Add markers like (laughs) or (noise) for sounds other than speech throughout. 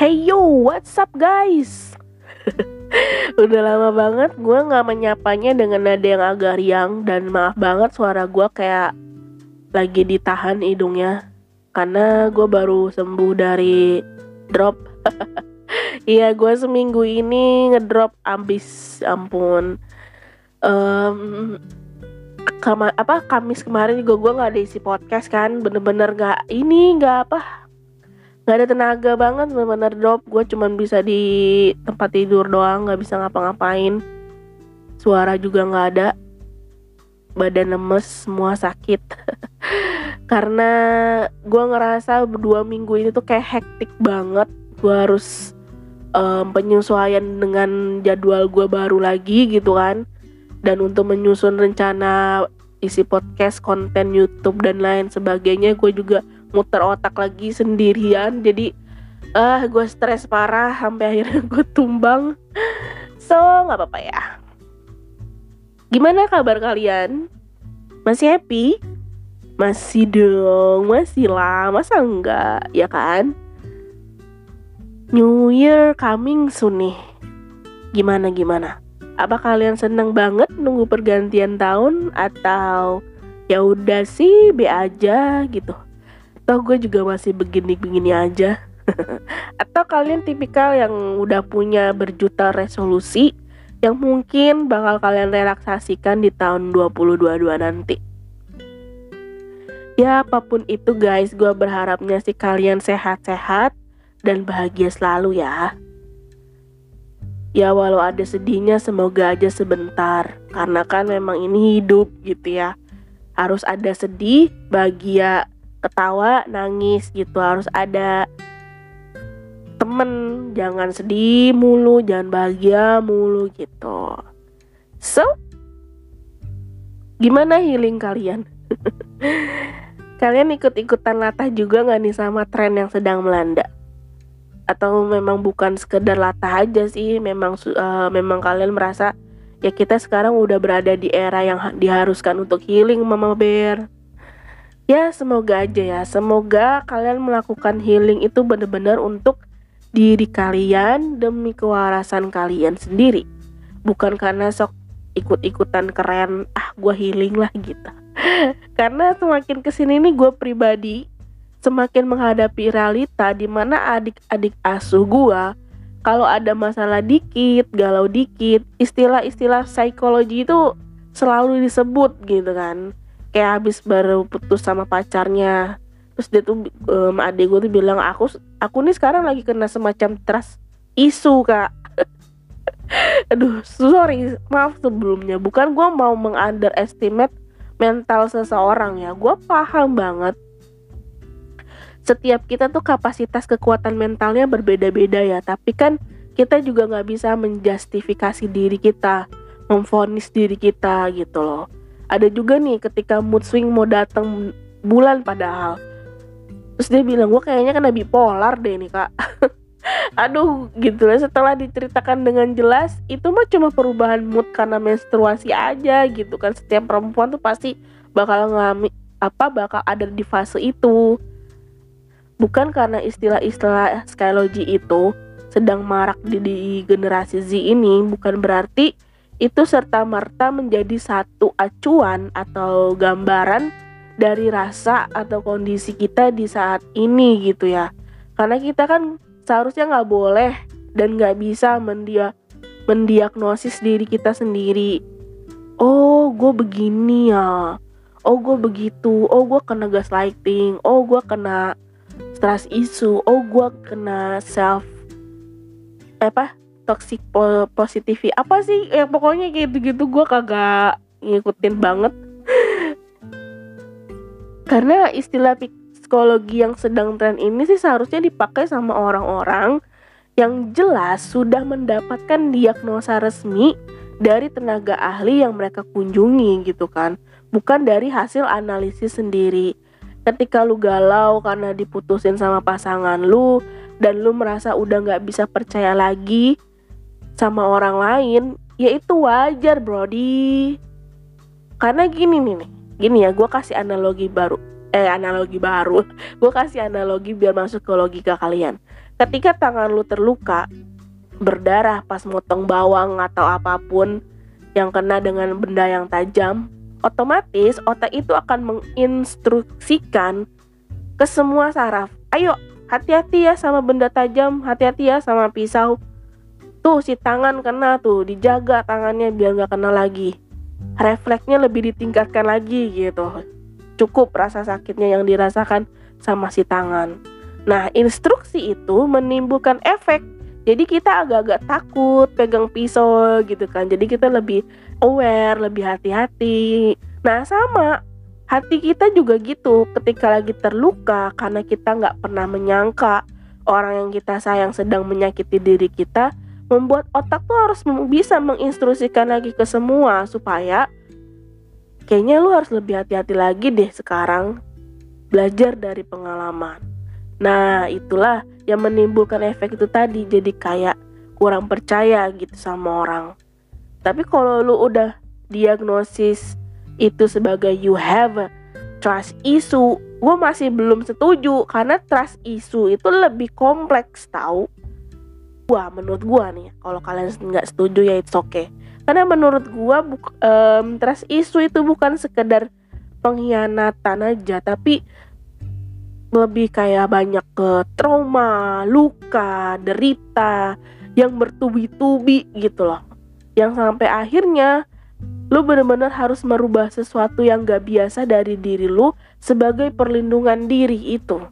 Hey yo, what's up guys? (laughs) Udah lama banget gue gak menyapanya dengan nada yang agak riang Dan maaf banget suara gue kayak lagi ditahan hidungnya. Karena gue baru sembuh dari drop. (laughs) Iya gue seminggu ini ngedrop abis ampun. Um, kama, apa Kamis kemarin juga gue nggak ada isi podcast kan bener-bener gak ini nggak apa nggak ada tenaga banget benar-benar drop gue cuman bisa di tempat tidur doang nggak bisa ngapa-ngapain. Suara juga nggak ada. Badan lemes semua sakit. (laughs) Karena gue ngerasa dua minggu ini tuh kayak hektik banget. Gue harus um, penyesuaian dengan jadwal gue baru lagi gitu kan. Dan untuk menyusun rencana isi podcast konten YouTube dan lain sebagainya gue juga muter otak lagi sendirian. Jadi ah uh, gue stres parah sampai akhirnya (laughs) gue tumbang. So nggak apa-apa ya. Gimana kabar kalian? Masih happy? Masih dong masih lah. Masa enggak ya kan? New Year coming soon nih. Gimana gimana? Apa kalian seneng banget nunggu pergantian tahun? Atau ya udah sih be aja gitu toh gue juga masih begini-begini aja. (laughs) Atau kalian tipikal yang udah punya berjuta resolusi yang mungkin bakal kalian relaksasikan di tahun 2022 nanti. Ya apa pun itu guys gue berharapnya sih kalian sehat-sehat dan bahagia selalu ya. Ya walau ada sedihnya semoga aja sebentar. Karena kan memang ini hidup gitu ya. Harus ada sedih bahagia ketawa nangis gitu. Harus ada temen. Jangan sedih mulu jangan bahagia mulu gitu. So gimana healing kalian? (laughs) Kalian ikut-ikutan latah juga nggak nih sama tren yang sedang melanda? Atau memang bukan sekedar latah aja sih memang uh, memang kalian merasa ya kita sekarang udah berada di era yang diharuskan untuk healing mama bear ya semoga aja ya. Semoga kalian melakukan healing itu benar-benar untuk diri kalian demi kewarasan kalian sendiri. Bukan karena sok ikut-ikutan keren ah gue healing lah gitu. (laughs) Karena semakin ke sini nih gue pribadi semakin menghadapi realita di mana adik-adik asuh gue kalau ada masalah dikit galau dikit istilah-istilah psikologi itu selalu disebut gitu kan kayak habis baru putus sama pacarnya. Terus dia tuh um, adik gue tuh bilang aku aku nih sekarang lagi kena semacam trust isu kak. (laughs) Aduh sorry maaf sebelumnya. Bukan gue mau mengunderestimate mental seseorang ya. Gue paham banget. Setiap kita tuh kapasitas kekuatan mentalnya berbeda-beda ya. Tapi kan kita juga nggak bisa menjustifikasi diri kita memfonis diri kita gitu loh ada juga nih ketika mood swing mau datang bulan padahal. Terus dia bilang gue kayaknya kena bipolar deh nih kak. (laughs) Aduh gitu lah. Setelah diceritakan dengan jelas itu mah cuma perubahan mood karena menstruasi aja gitu kan. Setiap perempuan tuh pasti bakal ngalami apa bakal ada di fase itu. Bukan karena istilah-istilah skologi itu sedang marak di, di generasi Z ini bukan berarti itu serta-merta menjadi satu acuan atau gambaran dari rasa atau kondisi kita di saat ini gitu ya. Karena kita kan seharusnya nggak boleh dan nggak bisa mendia mendiagnosis diri kita sendiri. Oh gue begini ya. Oh gue begitu. Oh gue kena gaslighting. Oh gue kena stress issue oh gue kena self apa toxic po positivity. Apa sih? Ya pokoknya gitu gitu gue kagak ngikutin banget. (laughs) Karena istilah psikologi yang sedang tren ini sih seharusnya dipakai sama orang-orang yang jelas sudah mendapatkan diagnosa resmi dari tenaga ahli yang mereka kunjungi gitu kan. Bukan dari hasil analisis sendiri. Ketika lu galau karena diputusin sama pasangan lu dan lu merasa udah nggak bisa percaya lagi sama orang lain ya itu wajar brody. Karena gini nih nih. Gini ya gue kasih analogi baru eh analogi baru. (laughs) Gue kasih analogi biar masuk ke logika kalian. Ketika tangan lu terluka berdarah pas motong bawang atau apa pun yang kena dengan benda yang tajam otomatis otak itu akan menginstruksikan ke semua saraf. Ayo hati-hati ya sama benda tajam hati-hati ya sama pisau tuh si tangan kena tuh dijaga tangannya biar nggak kena lagi. Refleksnya lebih ditingkatkan lagi gitu. Cukup rasa sakitnya yang dirasakan sama si tangan. Nah instruksi itu menimbulkan efek. Jadi kita agak-agak takut pegang pisau gitu kan. Jadi kita lebih aware lebih hati-hati. Nah sama. Hati kita juga gitu ketika lagi terluka karena kita nggak pernah menyangka orang yang kita sayang sedang menyakiti diri kita membuat otak tuh harus bisa menginstruksikan lagi ke semua supaya kayaknya lu harus lebih hati-hati lagi deh sekarang belajar dari pengalaman. Nah, itulah yang menimbulkan efek itu tadi jadi kayak kurang percaya gitu sama orang. Tapi kalau lu udah diagnosis itu sebagai you have a trust issue, gue masih belum setuju karena trust issue itu lebih kompleks tahu gua menurut gua nih kalau kalian nggak setuju ya it's okay karena menurut gua um, trust isu itu bukan sekedar pengkhianatan aja tapi lebih kayak banyak ke trauma, luka, derita yang bertubi-tubi gitu loh. Yang sampai akhirnya lu bener-bener harus merubah sesuatu yang gak biasa dari diri lu sebagai perlindungan diri itu.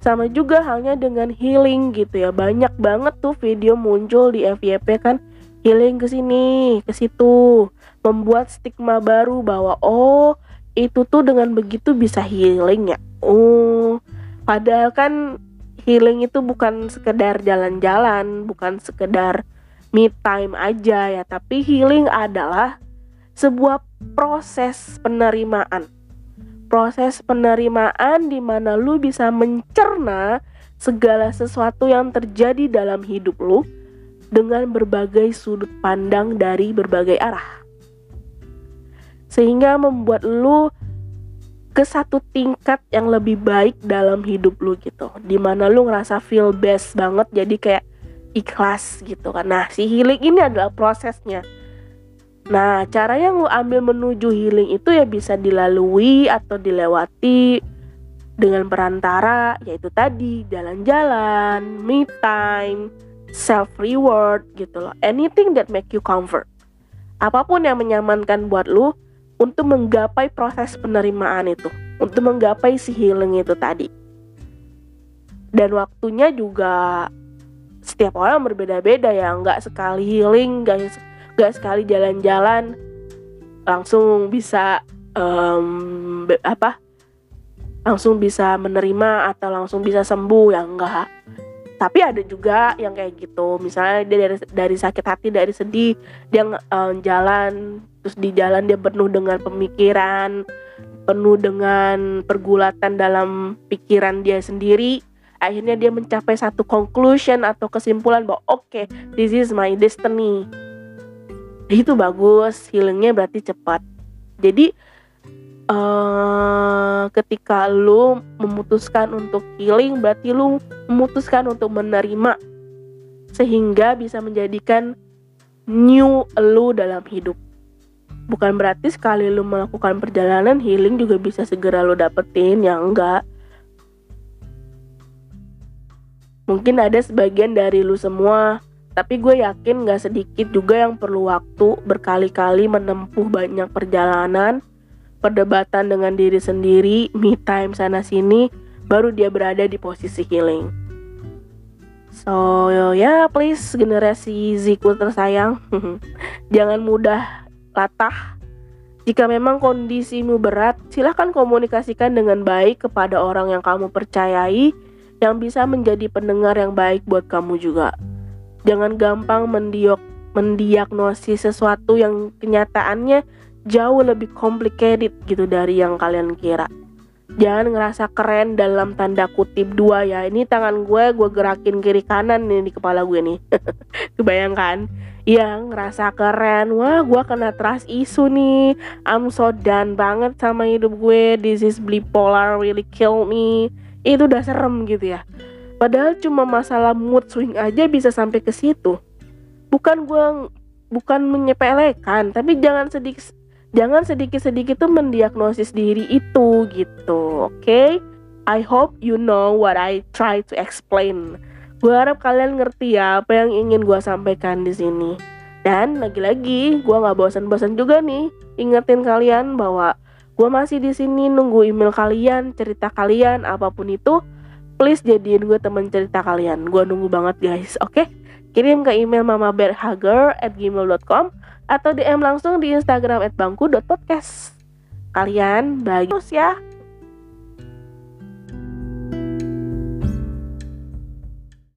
Sama juga halnya dengan healing gitu ya. Banyak banget tuh video muncul di FYP kan. Healing ke sini, ke situ, membuat stigma baru bahwa oh, itu tuh dengan begitu bisa healing ya. Oh, padahal kan healing itu bukan sekedar jalan-jalan, bukan sekedar me time aja ya, tapi healing adalah sebuah proses penerimaan proses penerimaan di mana lu bisa mencerna segala sesuatu yang terjadi dalam hidup lu dengan berbagai sudut pandang dari berbagai arah. Sehingga membuat lu ke satu tingkat yang lebih baik dalam hidup lu gitu. Di mana lu ngerasa feel best banget jadi kayak ikhlas gitu kan. Nah si healing ini adalah prosesnya Nah, cara yang lu ambil menuju healing itu ya bisa dilalui atau dilewati dengan perantara yaitu tadi jalan-jalan, me time, self reward gitu loh. Anything that make you comfort. Apa pun yang menyamankan buat lu untuk menggapai proses penerimaan itu, untuk menggapai si healing itu tadi. Dan waktunya juga setiap orang berbeda-beda ya, nggak sekali healing, nggak gak sekali jalan-jalan langsung bisa um, apa langsung bisa menerima atau langsung bisa sembuh ya enggak. Tapi ada juga yang kayak gitu misalnya dia dari dari sakit hati dari sedih dia um, jalan terus di jalan dia penuh dengan pemikiran penuh dengan pergulatan dalam pikiran dia sendiri akhirnya dia mencapai satu conclusion atau kesimpulan bahwa oke okay, this is my destiny itu bagus healingnya berarti cepat. Jadi uh, ketika lu memutuskan untuk healing berarti lu memutuskan untuk menerima sehingga bisa menjadikan new lu dalam hidup. Bukan berarti sekali lu melakukan perjalanan healing juga bisa segera lu dapetin ya enggak. Mungkin ada sebagian dari lu semua tapi gue yakin gak sedikit juga yang perlu waktu berkali-kali menempuh banyak perjalanan, perdebatan dengan diri sendiri, me time sana sini, baru dia berada di posisi healing. So ya yeah, please generasi Ziku tersayang, (laughs) jangan mudah latah. Jika memang kondisimu berat, silahkan komunikasikan dengan baik kepada orang yang kamu percayai, yang bisa menjadi pendengar yang baik buat kamu juga. Jangan gampang mendiok mendiagnosis sesuatu yang kenyataannya jauh lebih complicated gitu dari yang kalian kira. Jangan ngerasa keren dalam tanda kutip dua ya. Ini tangan gue, gue gerakin kiri kanan nih di kepala gue nih. (laughs) Kebayangkan? Yang ngerasa keren, wah gue kena trust isu nih. I'm so done banget sama hidup gue. This is bipolar really kill me. Itu udah serem gitu ya Padahal cuma masalah mood swing aja bisa sampai ke situ. Bukan gue bukan menyepelekan, tapi jangan sedikit jangan sedikit-sedikit tuh mendiagnosis diri itu gitu. Oke? Okay? I hope you know what I try to explain. Gue harap kalian ngerti ya apa yang ingin gue sampaikan di sini. Dan lagi-lagi, gue nggak bosan-bosan juga nih ingetin kalian bahwa gue masih di sini nunggu email kalian, cerita kalian, apa pun itu please jadiin gue temen cerita kalian. Gue nunggu banget guys. Oke? Okay? kirim ke email mamaberhager at gmail.com atau DM langsung di instagram at bangku.podcast kalian bagus ya